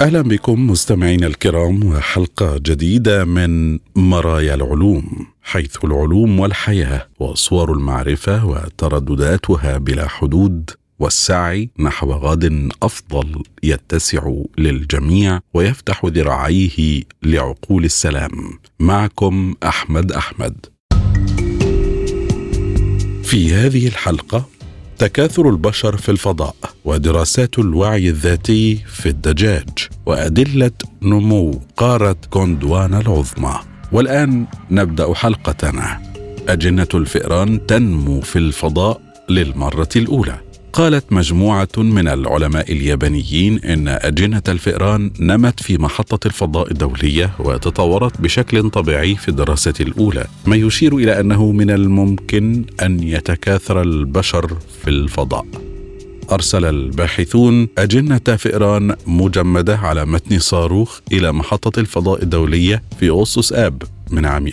أهلا بكم مستمعينا الكرام وحلقة جديدة من مرايا العلوم حيث العلوم والحياة وصور المعرفة وتردداتها بلا حدود والسعي نحو غد أفضل يتسع للجميع ويفتح ذراعيه لعقول السلام. معكم أحمد أحمد. في هذه الحلقة تكاثر البشر في الفضاء ودراسات الوعي الذاتي في الدجاج وأدلة نمو قارة كوندوانا العظمى. والآن نبدأ حلقتنا. أجنة الفئران تنمو في الفضاء للمرة الأولى. قالت مجموعة من العلماء اليابانيين إن أجنة الفئران نمت في محطة الفضاء الدولية وتطورت بشكل طبيعي في الدراسة الأولى، ما يشير إلى أنه من الممكن أن يتكاثر البشر في الفضاء. أرسل الباحثون أجنة فئران مجمدة على متن صاروخ إلى محطة الفضاء الدولية في أغسطس آب من عام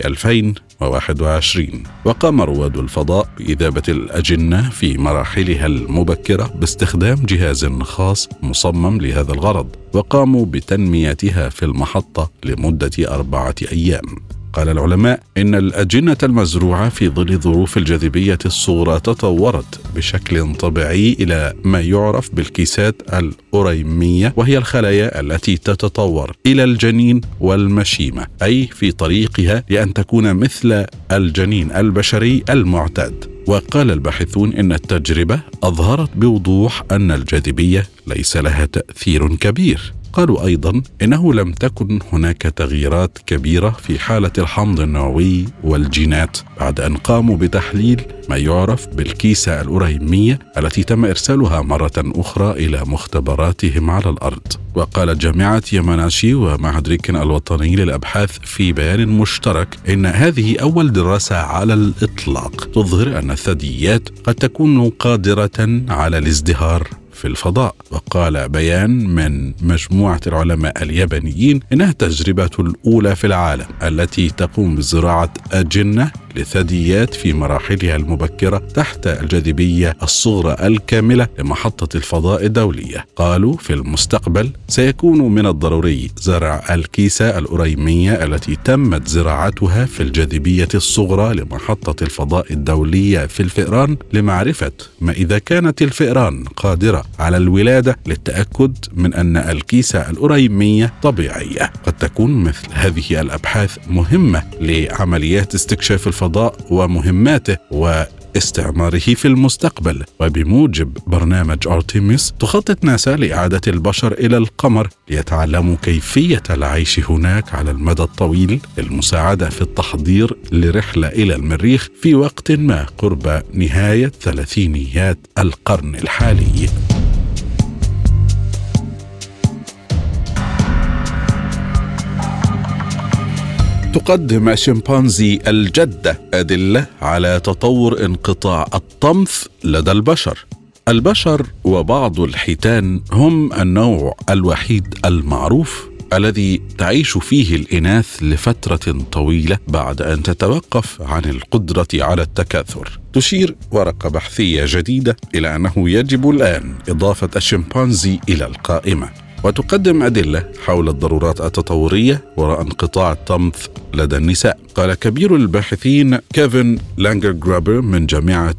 2021 وقام رواد الفضاء بإذابة الأجنة في مراحلها المبكرة باستخدام جهاز خاص مصمم لهذا الغرض وقاموا بتنميتها في المحطة لمدة أربعة أيام. قال العلماء إن الأجنة المزروعة في ظل ظروف الجاذبية الصغرى تطورت بشكل طبيعي إلى ما يعرف بالكيسات الأوريمية وهي الخلايا التي تتطور إلى الجنين والمشيمة أي في طريقها لأن تكون مثل الجنين البشري المعتاد. وقال الباحثون إن التجربة أظهرت بوضوح أن الجاذبية ليس لها تأثير كبير. قالوا أيضا إنه لم تكن هناك تغييرات كبيرة في حالة الحمض النووي والجينات بعد أن قاموا بتحليل ما يعرف بالكيسة الاوريميه التي تم إرسالها مرة أخرى إلى مختبراتهم على الأرض. وقالت جامعة ياماناشي ومعهد ريكن الوطني للأبحاث في بيان مشترك إن هذه أول دراسة على الإطلاق تظهر أن الثدييات قد تكون قادرة على الازدهار. في الفضاء. وقال بيان من مجموعة العلماء اليابانيين إنها التجربة الأولى في العالم التي تقوم بزراعة أجنة لثدييات في مراحلها المبكرة تحت الجاذبية الصغرى الكاملة لمحطة الفضاء الدولية. قالوا في المستقبل سيكون من الضروري زرع الكيسة الأريمية التي تمت زراعتها في الجاذبية الصغرى لمحطة الفضاء الدولية في الفئران لمعرفة ما إذا كانت الفئران قادرة على الولادة للتأكد من أن الكيسة الأريمية طبيعية. قد تكون مثل هذه الأبحاث مهمة لعمليات استكشاف الفضاء. الفضاء ومهماته واستعماره في المستقبل. وبموجب برنامج أرتيميس تخطط ناسا لإعادة البشر إلى القمر ليتعلموا كيفية العيش هناك على المدى الطويل للمساعدة في التحضير لرحلة إلى المريخ في وقت ما قرب نهاية ثلاثينيات القرن الحالي. تقدم الشمبانزي الجدة أدلة على تطور انقطاع الطمث لدى البشر. البشر وبعض الحيتان هم النوع الوحيد المعروف الذي تعيش فيه الإناث لفترة طويلة بعد أن تتوقف عن القدرة على التكاثر. تشير ورقة بحثية جديدة إلى أنه يجب الآن إضافة الشمبانزي إلى القائمة. وتقدم أدلة حول الضرورات التطورية وراء انقطاع الطمث لدى النساء. قال كبير الباحثين كيفن لانجر جرابر من جامعة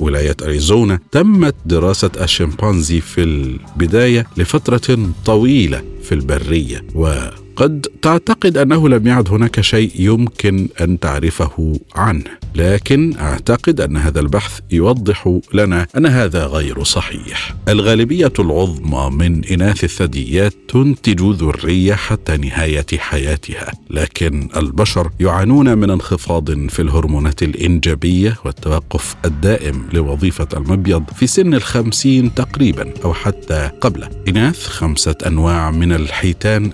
ولاية أريزونا تمت دراسة الشمبانزي في البداية لفترة طويلة في البرية و قد تعتقد أنه لم يعد هناك شيء يمكن أن تعرفه عنه لكن أعتقد أن هذا البحث يوضح لنا أن هذا غير صحيح. الغالبية العظمى من إناث الثدييات تنتج ذرية حتى نهاية حياتها لكن البشر يعانون من انخفاض في الهرمونات الإنجابية والتوقف الدائم لوظيفة المبيض في سن الخمسين تقريبا أو حتى قبله إناث خمسة أنواع من الحيتان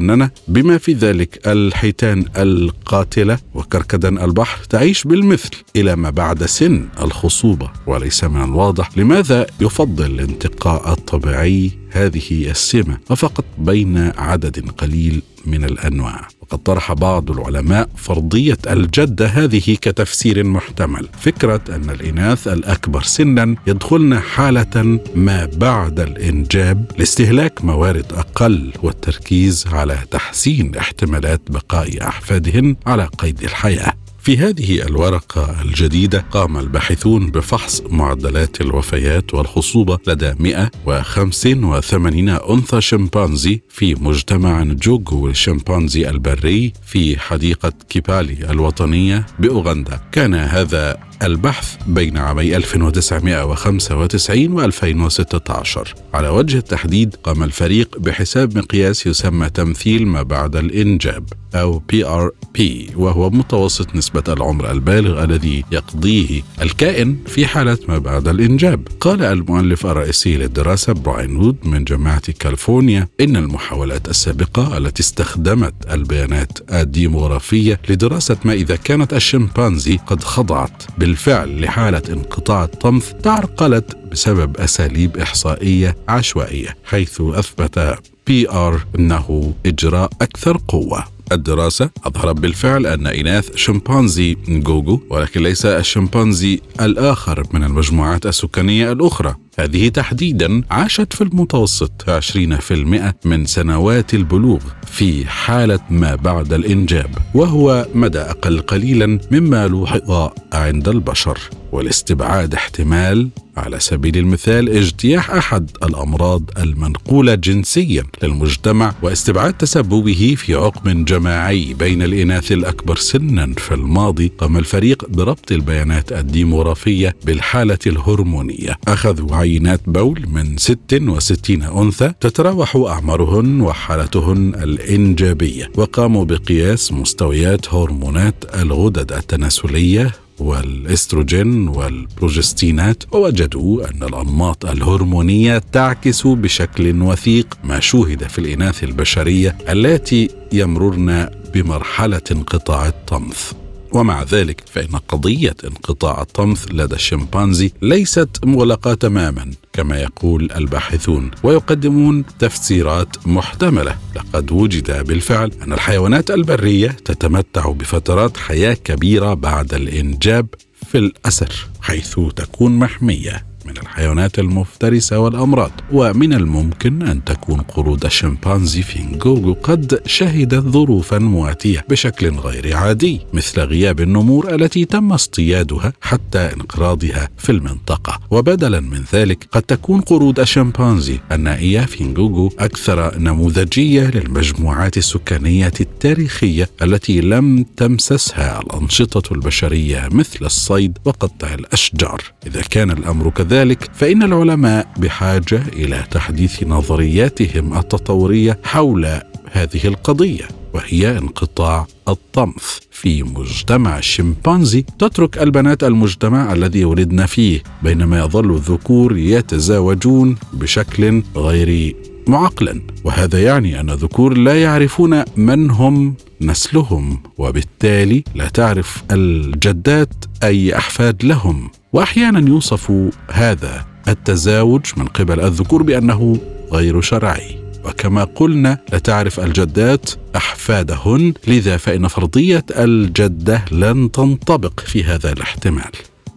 المسننة بما في ذلك الحيتان القاتلة وكركدن البحر تعيش بالمثل إلى ما بعد سن الخصوبة وليس من الواضح لماذا يفضل الانتقاء الطبيعي هذه السمة وفقط بين عدد قليل من الأنواع. وقد طرح بعض العلماء فرضية الجده هذه كتفسير محتمل. فكرة أن الإناث الأكبر سنا يدخلن حالة ما بعد الإنجاب لاستهلاك موارد أقل والتركيز على تحسين احتمالات بقاء أحفادهن على قيد الحياة. في هذه الورقة الجديدة قام الباحثون بفحص معدلات الوفيات والخصوبة لدى 185 أنثى شمبانزي في مجتمع جوجو الشمبانزي البري في حديقة كيبالي الوطنية بأوغندا. كان هذا البحث بين عامي 1995 و 2016 على وجه التحديد قام الفريق بحساب مقياس يسمى تمثيل ما بعد الإنجاب أو PRP وهو متوسط نسبة العمر البالغ الذي يقضيه الكائن في حالة ما بعد الإنجاب. قال المؤلف الرئيسي للدراسة براين وود من جامعة كاليفورنيا إن المحاولات السابقة التي استخدمت البيانات الديموغرافية لدراسة ما إذا كانت الشمبانزي قد خضعت بالفعل لحالة انقطاع الطمث تعرقلت بسبب أساليب إحصائية عشوائية حيث أثبت PRP أنه إجراء أكثر قوة. الدراسة أظهرت بالفعل أن إناث شمبانزي نجوجو ولكن ليس الشمبانزي الآخر من المجموعات السكانية الأخرى. هذه تحديدا عاشت في المتوسط 20% من سنوات البلوغ في حالة ما بعد الإنجاب وهو مدى أقل قليلا مما لوحظ عند البشر. ولاستبعاد احتمال على سبيل المثال اجتياح أحد الأمراض المنقولة جنسيا للمجتمع واستبعاد تسببه في عقم جماعي بين الإناث الأكبر سنا في الماضي قام الفريق بربط البيانات الديموغرافية بالحالة الهرمونية. اخذوا عينات بول من 66 أنثى تتراوح أعمارهن وحالتهن الإنجابية وقاموا بقياس مستويات هرمونات الغدد التناسلية والإستروجين والبروجستينات ووجدوا أن الأنماط الهرمونية تعكس بشكل وثيق ما شوهد في الإناث البشرية اللاتي يمررن بمرحلة انقطاع الطمث. ومع ذلك فإن قضية انقطاع الطمث لدى الشمبانزي ليست مغلقة تماما كما يقول الباحثون ويقدمون تفسيرات محتملة. لقد وجد بالفعل أن الحيوانات البرية تتمتع بفترات حياة كبيرة بعد الإنجاب في الأسر حيث تكون محمية. من الحيوانات المفترسة والأمراض ومن الممكن أن تكون قرود الشمبانزي في نجوجو قد شهدت ظروفا مواتية بشكل غير عادي مثل غياب النمور التي تم اصطيادها حتى انقراضها في المنطقة. وبدلا من ذلك قد تكون قرود الشمبانزي النائية في نجوجو أكثر نموذجية للمجموعات السكانية التاريخية التي لم تمسسها الأنشطة البشرية مثل الصيد وقطع الأشجار. إذا كان الأمر كذلك ذلك فإن العلماء بحاجة إلى تحديث نظرياتهم التطورية حول هذه القضية وهي انقطاع الطمث في مجتمع الشمبانزي تترك البنات المجتمع الذي ولدن فيه بينما يظل الذكور يتزاوجون بشكل غير معقلا. وهذا يعني أن الذكور لا يعرفون من هم نسلهم وبالتالي لا تعرف الجدات أي أحفاد لهم. وأحيانا يوصف هذا التزاوج من قبل الذكور بأنه غير شرعي. وكما قلنا لا تعرف الجدات أحفادهن لذا فإن فرضية الجدة لن تنطبق في هذا الاحتمال.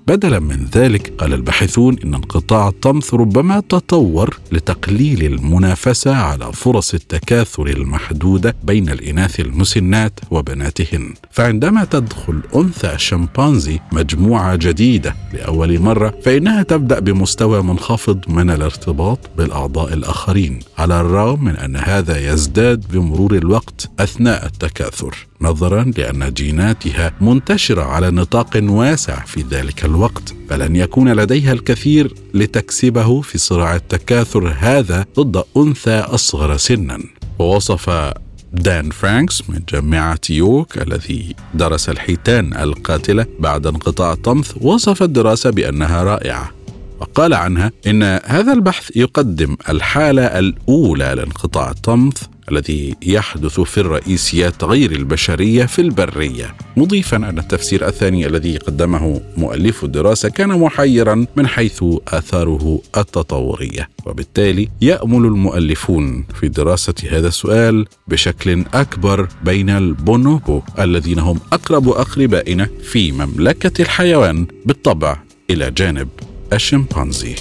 بدلا من ذلك قال الباحثون إن انقطاع الطمث ربما تطور لتقليل المنافسة على فرص التكاثر المحدودة بين الإناث المسنات وبناتهن. فعندما تدخل أنثى شمبانزي مجموعة جديدة لأول مرة فإنها تبدأ بمستوى منخفض من الارتباط بالأعضاء الآخرين على الرغم من أن هذا يزداد بمرور الوقت أثناء التكاثر نظرا لأن جيناتها منتشرة على نطاق واسع في ذلك الوقت. فلن يكون لديها الكثير لتكسبه في صراع التكاثر هذا ضد أنثى أصغر سنا. ووصف دان فرانكس من جامعة يورك الذي درس الحيتان القاتلة بعد انقطاع الطمث وصف الدراسة بأنها رائعة. وقال عنها إن هذا البحث يقدم الحالة الأولى لانقطاع الطمث الذي يحدث في الرئيسيات غير البشرية في البرية. مضيفا أن التفسير الثاني الذي قدمه مؤلف الدراسة كان محيرا من حيث آثاره التطورية. وبالتالي يأمل المؤلفون في دراسة هذا السؤال بشكل أكبر بين البونوبو الذين هم أقرب أقربائنا في مملكة الحيوان بالطبع إلى جانب الشمبانزي.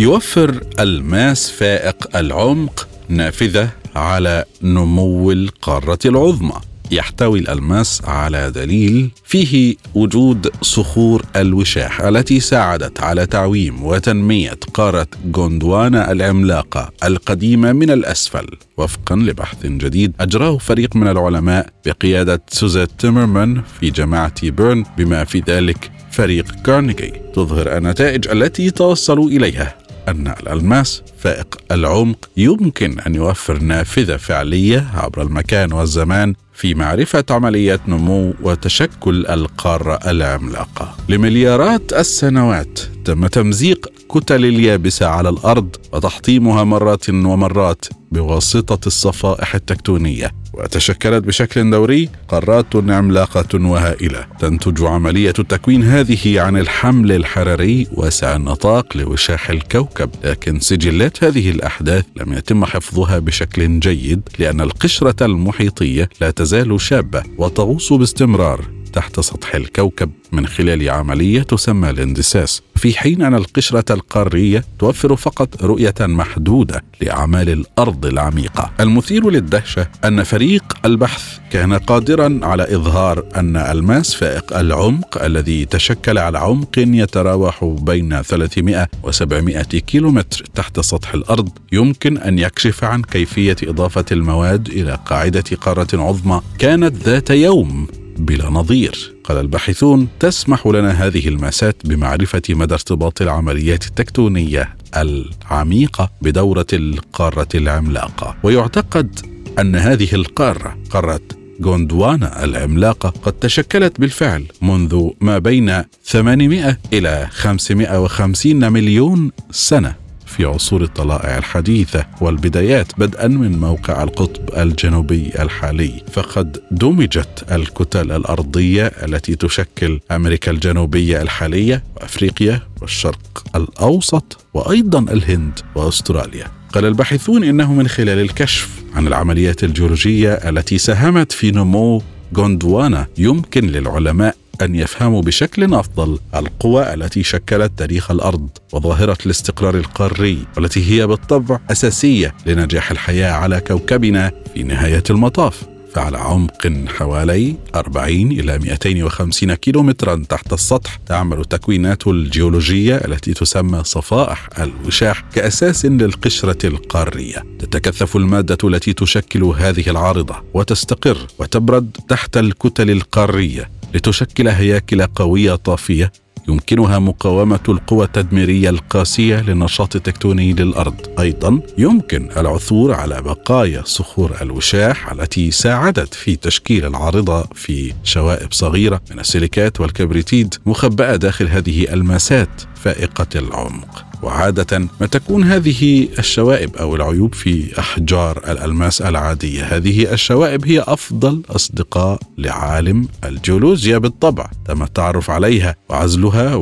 يوفر الماس فائق العمق نافذة على نمو القارة العظمى. يحتوي الالماس على دليل فيه وجود صخور الوشاح التي ساعدت على تعويم وتنمية قارة غوندوانا العملاقة القديمة من الأسفل. وفقا لبحث جديد أجراه فريق من العلماء بقيادة سوزيت تيمرمان في جامعة بيرن بما في ذلك فريق كارنيجي تظهر النتائج التي توصلوا إليها. أن الألماس فائق العمق يمكن أن يوفر نافذة فعلية عبر المكان والزمان في معرفة عمليات نمو وتشكل القارة العملاقة. لمليارات السنوات تم تمزيق كتل اليابسة على الأرض وتحطيمها مرات ومرات بواسطة الصفائح التكتونية وتشكلت بشكل دوري قارات عملاقة وهائلة. تنتج عملية تكوين هذه عن الحمل الحراري واسع النطاق لوشاح الكوكب. لكن سجلات هذه الأحداث لم يتم حفظها بشكل جيد لأن القشرة المحيطية لا تزال شابة وتغوص باستمرار. تحت سطح الكوكب من خلال عملية تسمى الاندساس. في حين أن القشرة القارية توفر فقط رؤية محدودة لأعمال الأرض العميقة. المثير للدهشة أن فريق البحث كان قادرا على إظهار أن الماس فائق العمق الذي تشكل على عمق يتراوح بين 300 و 700 كيلومتر تحت سطح الأرض. يمكن أن يكشف عن كيفية إضافة المواد إلى قاعدة قارة عظمى. كانت ذات يوم بلا نظير. قال الباحثون تسمح لنا هذه الماسات بمعرفة مدى ارتباط العمليات التكتونية العميقة بدورة القارة العملاقة. ويعتقد أن هذه القارة قارة غوندوانا العملاقة قد تشكلت بالفعل منذ ما بين 800 إلى 550 مليون سنة. في عصور الطلائع الحديثة والبدايات بدءا من موقع القطب الجنوبي الحالي. فقد دمجت الكتل الأرضية التي تشكل أمريكا الجنوبية الحالية وأفريقيا والشرق الأوسط وأيضا الهند وأستراليا. قال الباحثون إنه من خلال الكشف عن العمليات الجيولوجية التي ساهمت في نمو غوندوانا يمكن للعلماء أن يفهموا بشكل أفضل القوى التي شكلت تاريخ الأرض وظاهرة الاستقرار القاري والتي هي بالطبع أساسية لنجاح الحياة على كوكبنا في نهاية المطاف. فعلى عمق حوالي 40 إلى 250 كيلومترا تحت السطح تعمل التكوينات الجيولوجية التي تسمى صفائح الوشاح كأساس للقشرة القارية. تتكثف المادة التي تشكل هذه العارضة وتستقر وتبرد تحت الكتل القارية. لتشكل هياكل قوية طافية يمكنها مقاومة القوى التدميرية القاسية للنشاط التكتوني للأرض. أيضا يمكن العثور على بقايا صخور الوشاح التي ساعدت في تشكيل العارضة في شوائب صغيرة من السيليكات والكبريتيد مخبأة داخل هذه الماسات. فائقة العمق. وعادة ما تكون هذه الشوائب أو العيوب في أحجار الألماس العادية. هذه الشوائب هي أفضل أصدقاء لعالم الجيولوجيا بالطبع تم التعرف عليها وعزلها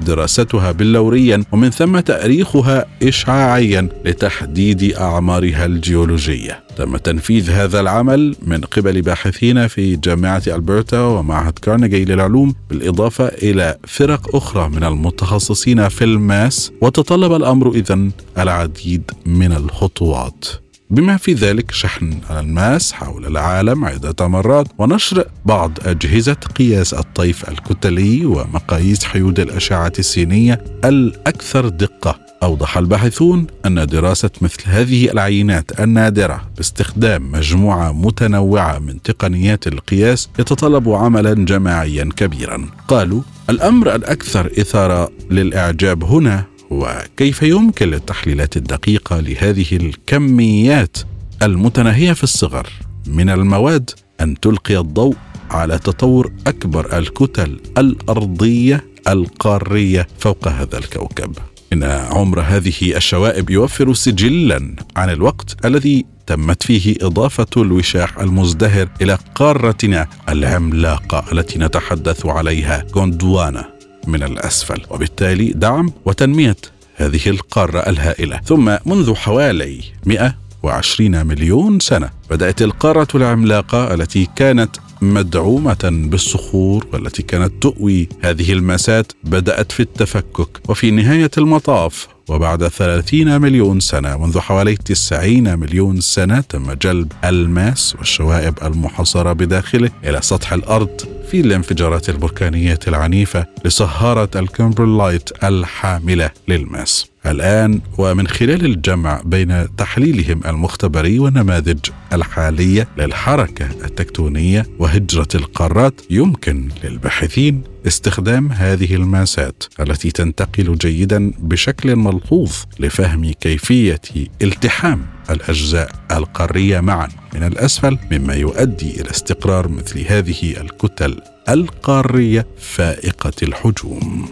ودراستها بلوريا ومن ثم تأريخها إشعاعيا لتحديد أعمارها الجيولوجية. تم تنفيذ هذا العمل من قبل باحثين في جامعة ألبرتا ومعهد كارنيجي للعلوم بالإضافة إلى فرق أخرى من المتخصصين في الماس وتطلب الأمر إذن العديد من الخطوات. بما في ذلك شحن الألماس حول العالم عدة مرات ونشر بعض أجهزة قياس الطيف الكتلي ومقاييس حيود الأشعة السينية الأكثر دقة أوضح الباحثون أن دراسة مثل هذه العينات النادرة باستخدام مجموعة متنوعة من تقنيات القياس يتطلب عملا جماعيا كبيرا. قالوا: الأمر الأكثر إثارة للإعجاب هنا هو كيف يمكن للتحليلات الدقيقة لهذه الكميات المتناهية في الصغر من المواد أن تلقي الضوء على تطور أكبر الكتل الأرضية القارية فوق هذا الكوكب. إن عمر هذه الشوائب يوفر سجلا عن الوقت الذي تمت فيه إضافة الوشاح المزدهر إلى قارتنا العملاقة التي نتحدث عليها غوندوانا من الأسفل. وبالتالي دعم وتنمية هذه القارة الهائلة. ثم منذ حوالي 120 مليون سنة بدأت القارة العملاقة التي كانت مدعومة بالصخور والتي كانت تؤوي هذه المسات بدأت في التفكك. وفي نهاية المطاف وبعد 30 مليون سنة منذ حوالي 90 مليون سنة تم جلب الماس والشوائب المحصرة بداخله إلى سطح الأرض في الانفجارات البركانية العنيفة لصهارة الكمبرلايت الحاملة للماس. الآن ومن خلال الجمع بين تحليلهم المختبري والنماذج الحالية للحركة التكتونية وهجرة القارات يمكن للباحثين استخدام هذه الماسات التي تنتقل جيدا بشكل ملحوظ لفهم كيفية التحام الأجزاء القارية معا. من الأسفل مما يؤدي إلى استقرار مثل هذه الكتل القارية فائقة الحجوم.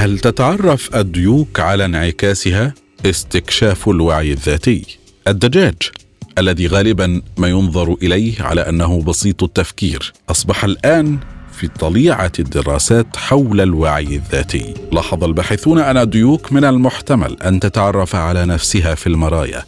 هل تتعرف الديوك على انعكاسها؟ استكشاف الوعي الذاتي. الدجاج الذي غالبا ما ينظر إليه على أنه بسيط التفكير أصبح الآن في طليعة الدراسات حول الوعي الذاتي. لاحظ الباحثون أن الديوك من المحتمل أن تتعرف على نفسها في المرايا.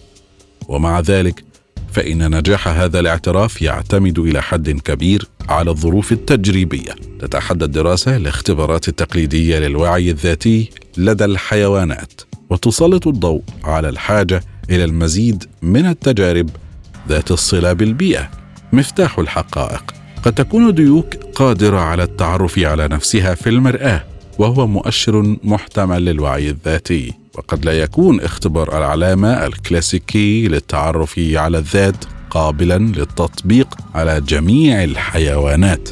ومع ذلك فإن نجاح هذا الاعتراف يعتمد إلى حد كبير على الظروف التجريبية. تتحدى الدراسة الاختبارات التقليدية للوعي الذاتي لدى الحيوانات، وتسلط الضوء على الحاجة إلى المزيد من التجارب ذات الصلة بالبيئة. مفتاح الحقائق قد تكون ديوك قادرة على التعرف على نفسها في المرآة، وهو مؤشر محتمل للوعي الذاتي. وقد لا يكون اختبار العلامة الكلاسيكي للتعرف على الذات قابلا للتطبيق على جميع الحيوانات.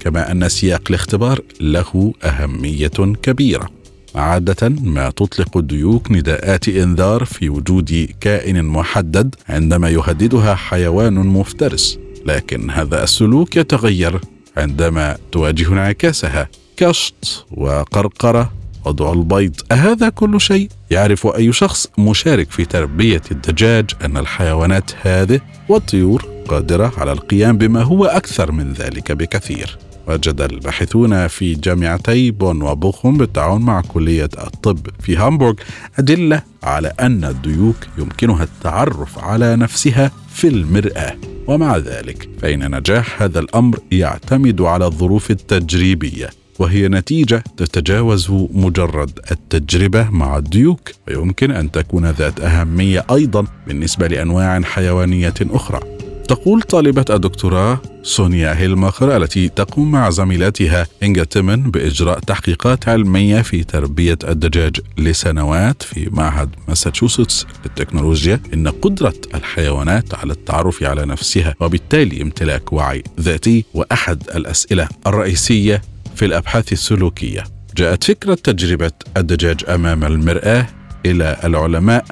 كما أن سياق الاختبار له أهمية كبيرة. عادة ما تطلق الديوك نداءات إنذار في وجود كائن محدد عندما يهددها حيوان مفترس. لكن هذا السلوك يتغير عندما تواجه انعكاسها. كشط وقرقرة وضع البيض. أهذا كل شيء يعرف أي شخص مشارك في تربية الدجاج أن الحيوانات هذه والطيور قادرة على القيام بما هو أكثر من ذلك بكثير. وجد الباحثون في جامعتي بون وبوخم بالتعاون مع كلية الطب في هامبورغ أدلة على أن الديوك يمكنها التعرف على نفسها في المرآة. ومع ذلك فإن نجاح هذا الأمر يعتمد على الظروف التجريبية. وهي نتيجة تتجاوز مجرد التجربة مع الديوك ويمكن أن تكون ذات أهمية أيضا بالنسبة لأنواع حيوانية أخرى. تقول طالبة الدكتوراه سونيا هيلماخر التي تقوم مع زميلاتها إنجا تيمن بإجراء تحقيقات علمية في تربية الدجاج لسنوات في معهد ماساتشوستس للتكنولوجيا. إن قدرة الحيوانات على التعرف على نفسها وبالتالي امتلاك وعي ذاتي وأحد الأسئلة الرئيسية في الأبحاث السلوكية. جاءت فكرة تجربة الدجاج أمام المرآة إلى العلماء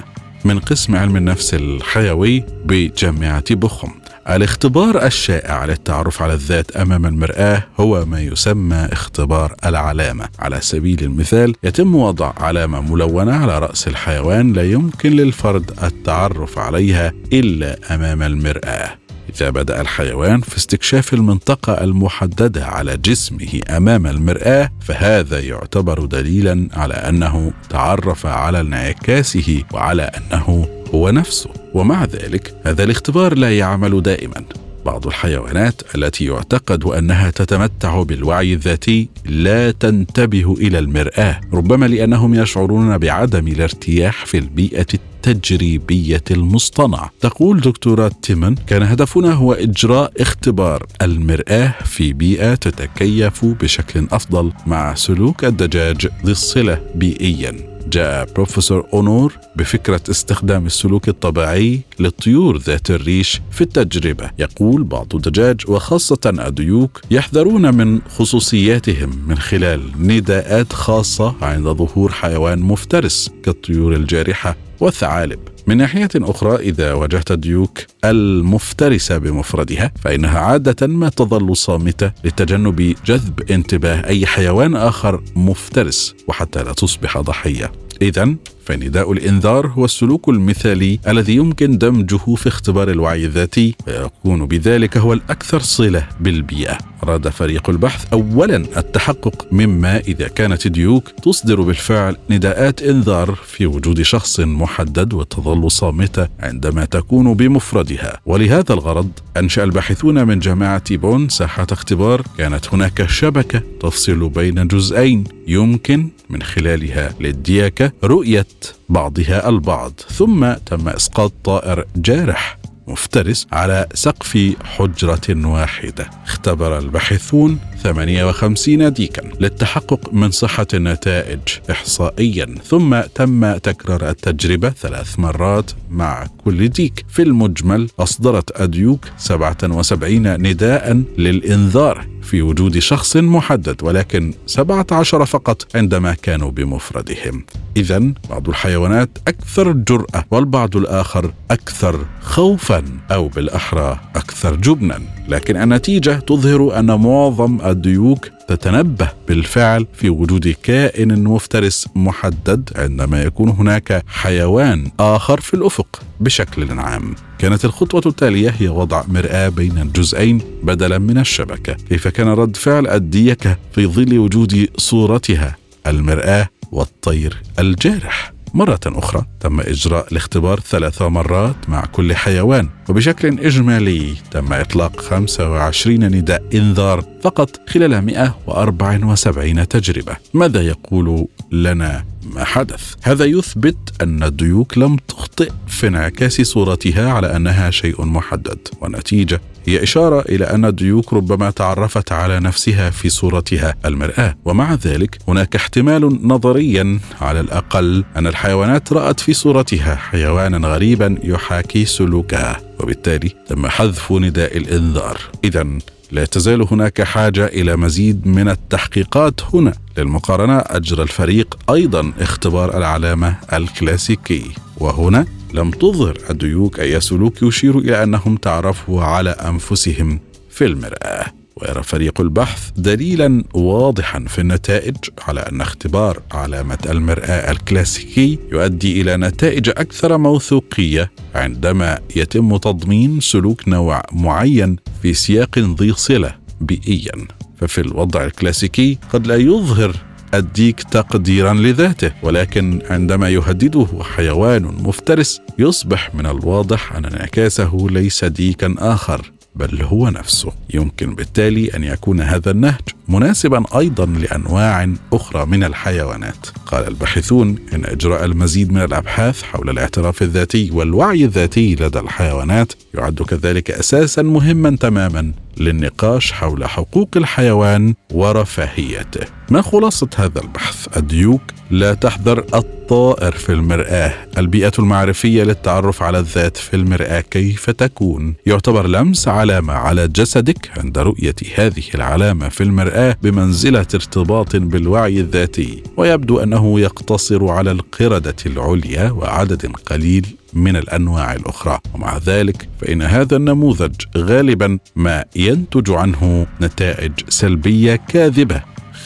من قسم علم النفس الحيوي بجامعة بخم الاختبار الشائع للتعرف على الذات أمام المرآة هو ما يسمى اختبار العلامة. على سبيل المثال يتم وضع علامة ملونة على رأس الحيوان لا يمكن للفرد التعرف عليها إلا أمام المرآة. إذا بدأ الحيوان في استكشاف المنطقة المحددة على جسمه أمام المرآة فهذا يعتبر دليلا على أنه تعرف على انعكاسه وعلى أنه هو نفسه. ومع ذلك هذا الاختبار لا يعمل دائما. بعض الحيوانات التي يعتقد أنها تتمتع بالوعي الذاتي لا تنتبه إلى المرآة ربما لأنهم يشعرون بعدم الارتياح في البيئة التجريبية المصطنعة. تقول دكتورة تيمن كان هدفنا هو إجراء اختبار المرآة في بيئة تتكيف بشكل أفضل مع سلوك الدجاج ذي الصلة بيئيا. جاء بروفيسور أونور بفكرة استخدام السلوك الطبيعي للطيور ذات الريش في التجربة. يقول بعض الدجاج وخاصة الديوك يحذرون من خصوصياتهم من خلال نداءات خاصة عند ظهور حيوان مفترس كالطيور الجارحة والثعالب. من ناحية أخرى إذا واجهت الديوك المفترسة بمفردها فإنها عادة ما تظل صامتة لتجنب جذب انتباه أي حيوان آخر مفترس وحتى لا تصبح ضحية. إذا فنداء الإنذار هو السلوك المثالي الذي يمكن دمجه في اختبار الوعي الذاتي ويكون بذلك هو الأكثر صلة بالبيئة. أراد فريق البحث أولا التحقق مما إذا كانت ديوك تصدر بالفعل نداءات إنذار في وجود شخص محدد وتظل صامتة عندما تكون بمفردها. ولهذا الغرض أنشأ الباحثون من جامعة بون ساحة اختبار. كانت هناك شبكة تفصل بين جزئين يمكن من خلالها للدياكة رؤية بعضها البعض ثم تم إسقاط طائر جارح مفترس على سقف حجرة واحدة. اختبر الباحثون 58 ديكا للتحقق من صحة النتائج إحصائيا. ثم تم تكرار التجربة ثلاث مرات مع كل ديك. في المجمل أصدرت أديوك 77 نداء للإنذار في وجود شخص محدد ولكن 17 فقط عندما كانوا بمفردهم. إذا بعض الحيوانات أكثر جرأة والبعض الآخر أكثر خوفا أو بالأحرى أكثر جبنا. لكن النتيجة تظهر أن معظم الديوك تتنبه بالفعل في وجود كائن مفترس محدد عندما يكون هناك حيوان آخر في الأفق بشكل عام. كانت الخطوة التالية هي وضع مرآة بين الجزئين بدلا من الشبكة. كيف كان رد فعل الديكة في ظل وجود صورتها؟ المرآة والطير الجارح. مرة أخرى تم إجراء الاختبار ثلاث مرات مع كل حيوان وبشكل إجمالي تم إطلاق 25 نداء إنذار فقط خلال 174 تجربة. ماذا يقول لنا ما حدث. هذا يثبت أن الديوك لم تخطئ في انعكاس صورتها على أنها شيء محدد والنتيجة هي إشارة إلى أن الديوك ربما تعرفت على نفسها في صورتها المرآة. ومع ذلك هناك احتمال نظريا على الأقل أن الحيوانات رأت في صورتها حيوانا غريبا يحاكي سلوكها وبالتالي تم حذف نداء الإنذار. إذا لا تزال هناك حاجة إلى مزيد من التحقيقات هنا للمقارنة أجرى الفريق أيضا اختبار العلامة الكلاسيكي. وهنا لم تظهر الديوك أي سلوك يشير إلى أنهم تعرفوا على أنفسهم في المرآة. ويرى فريق البحث دليلا واضحا في النتائج على أن اختبار علامة المرآة الكلاسيكي يؤدي إلى نتائج أكثر موثوقية عندما يتم تضمين سلوك نوع معين في سياق ذي صلة بيئيا. ففي الوضع الكلاسيكي قد لا يظهر الديك تقديرا لذاته ولكن عندما يهدده حيوان مفترس يصبح من الواضح أن انعكاسه ليس ديكا آخر. بل هو نفسه. يمكن بالتالي أن يكون هذا النهج مناسبا أيضا لأنواع أخرى من الحيوانات. قال الباحثون إن إجراء المزيد من الأبحاث حول الاعتراف الذاتي والوعي الذاتي لدى الحيوانات يعد كذلك أساسا مهما تماما للنقاش حول حقوق الحيوان ورفاهيته. ما خلاصة هذا البحث؟ الديوك لا تحذر الطائر في المرآة. البيئة المعرفية للتعرف على الذات في المرآة كيف تكون؟ يعتبر لمس علامة على جسدك عند رؤية هذه العلامة في المرآة بمنزلة ارتباط بالوعي الذاتي. ويبدو أنه يقتصر على القردة العليا وعدد قليل من الأنواع الأخرى. ومع ذلك فإن هذا النموذج غالبا ما ينتج عنه نتائج سلبية كاذبة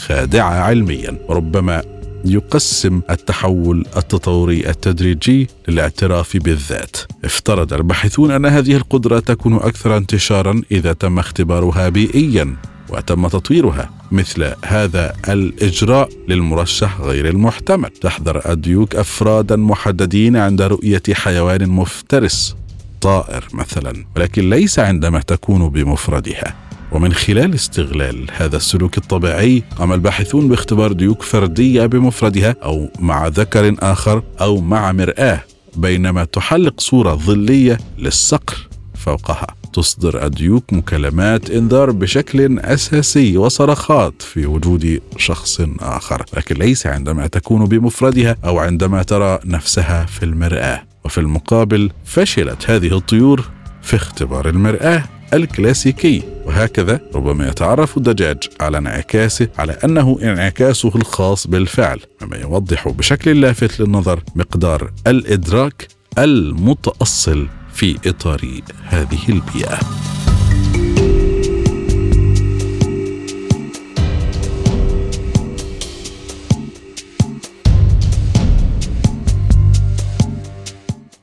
خادعة علميا. وربما يقسم التحول التطوري التدريجي للاعتراف بالذات. افترض الباحثون أن هذه القدرة تكون أكثر انتشارا إذا تم اختبارها بيئيا وتم تطويرها مثل هذا الإجراء للمرشح غير المحتمل تحذر الديوك أفرادا محددين عند رؤية حيوان مفترس طائر مثلا ولكن ليس عندما تكون بمفردها ومن خلال استغلال هذا السلوك الطبيعي قام الباحثون باختبار ديوك فردية بمفردها أو مع ذكر آخر أو مع مرآة بينما تحلق صورة ظلية للصقر فوقها. تصدر الديوك مكالمات إنذار بشكل أساسي وصرخات في وجود شخص آخر لكن ليس عندما تكون بمفردها أو عندما ترى نفسها في المرآة. وفي المقابل فشلت هذه الطيور في اختبار المرآة. الكلاسيكي. وهكذا ربما يتعرف الدجاج على انعكاسه على أنه انعكاسه الخاص بالفعل مما يوضح بشكل لافت للنظر مقدار الإدراك المتأصل في إطار هذه البيئة.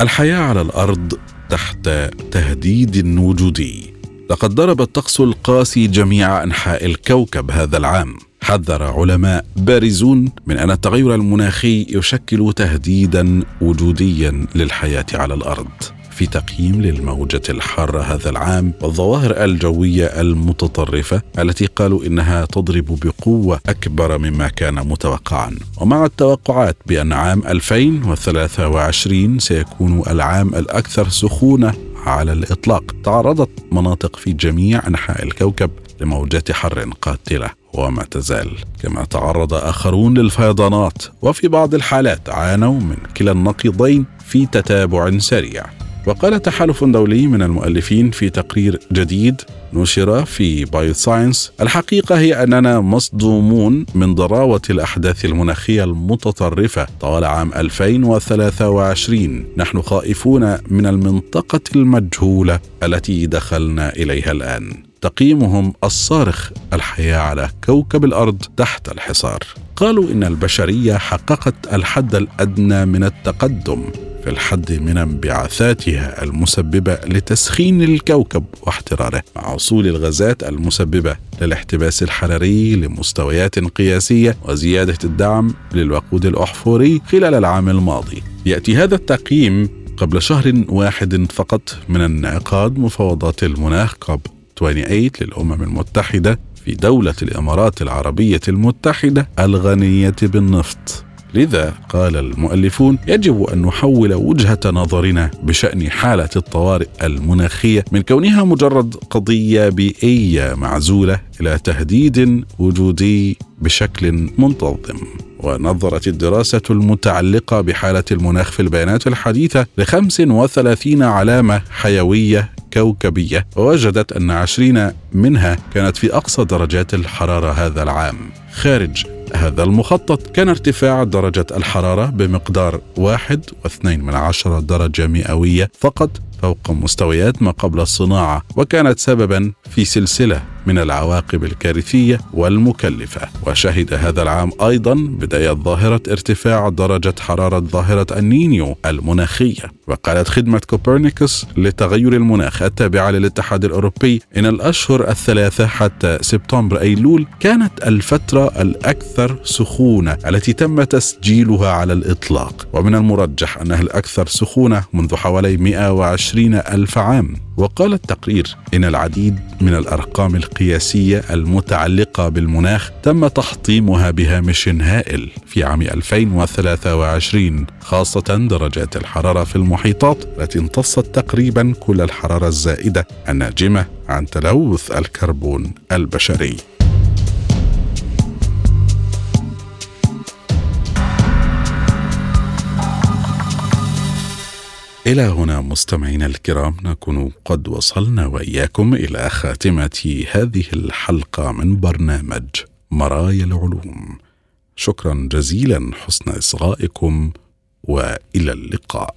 الحياة على الأرض تحت تهديد وجودي. لقد ضرب الطقس القاسي جميع أنحاء الكوكب هذا العام. حذر علماء بارزون من أن التغير المناخي يشكل تهديدا وجوديا للحياة على الأرض. في تقييم للموجة الحارة هذا العام والظواهر الجوية المتطرفة التي قالوا إنها تضرب بقوة أكبر مما كان متوقعا. ومع التوقعات بأن عام 2023 سيكون العام الأكثر سخونة على الإطلاق. تعرضت مناطق في جميع أنحاء الكوكب لموجات حر قاتلة وما تزال. كما تعرض آخرون للفيضانات وفي بعض الحالات عانوا من كلا النقيضين في تتابع سريع. وقال تحالف دولي من المؤلفين في تقرير جديد نشر في BioScience الحقيقة هي أننا مصدومون من ضراوة الأحداث المناخية المتطرفة طوال عام 2023 نحن خائفون من المنطقة المجهولة التي دخلنا إليها الآن. تقييمهم الصارخ الحياة على كوكب الأرض تحت الحصار. قالوا إن البشرية حققت الحد الأدنى من التقدم. في الحد من انبعاثاتها المسببة لتسخين الكوكب واحتراره مع وصول الغازات المسببة للاحتباس الحراري لمستويات قياسية وزيادة الدعم للوقود الأحفوري خلال العام الماضي. يأتي هذا التقييم قبل شهر واحد فقط من انعقاد مفاوضات المناخ كوب 28 للأمم المتحدة في دولة الإمارات العربية المتحدة الغنية بالنفط. لذا قال المؤلفون يجب أن نحول وجهة نظرنا بشأن حالة الطوارئ المناخية من كونها مجرد قضية بيئية معزولة إلى تهديد وجودي بشكل منتظم. ونظرت الدراسة المتعلقة بحالة المناخ في البيانات الحديثة ل 35 علامة حيوية كوكبية ووجدت أن 20 منها كانت في أقصى درجات الحرارة هذا العام. خارج هذا المخطط. كان ارتفاع درجة الحرارة بمقدار واحد واثنين من عشرة درجة مئوية فقط فوق مستويات ما قبل الصناعة وكانت سببا في سلسلة من العواقب الكارثية والمكلفة. وشهد هذا العام أيضا بداية ظاهرة ارتفاع درجة حرارة ظاهرة النينيو المناخية. وقالت خدمة كوبرنيكوس لتغير المناخ التابعة للاتحاد الأوروبي إن الأشهر الثلاثة حتى سبتمبر أيلول كانت الفترة الأكثر سخونة التي تم تسجيلها على الإطلاق. ومن المرجح أنها الأكثر سخونة منذ حوالي 120 ألف عام. وقال التقرير إن العديد من الأرقام القياسية المتعلقة بالمناخ تم تحطيمها بهامش هائل في عام 2023 خاصة درجات الحرارة في المحيطات التي امتصت تقريبا كل الحرارة الزائدة الناجمة عن تلوث الكربون البشري. إلى هنا مستمعينا الكرام نكون قد وصلنا وإياكم إلى خاتمة هذه الحلقة من برنامج مرايا العلوم. شكرا جزيلا حسن إصغائكم وإلى اللقاء.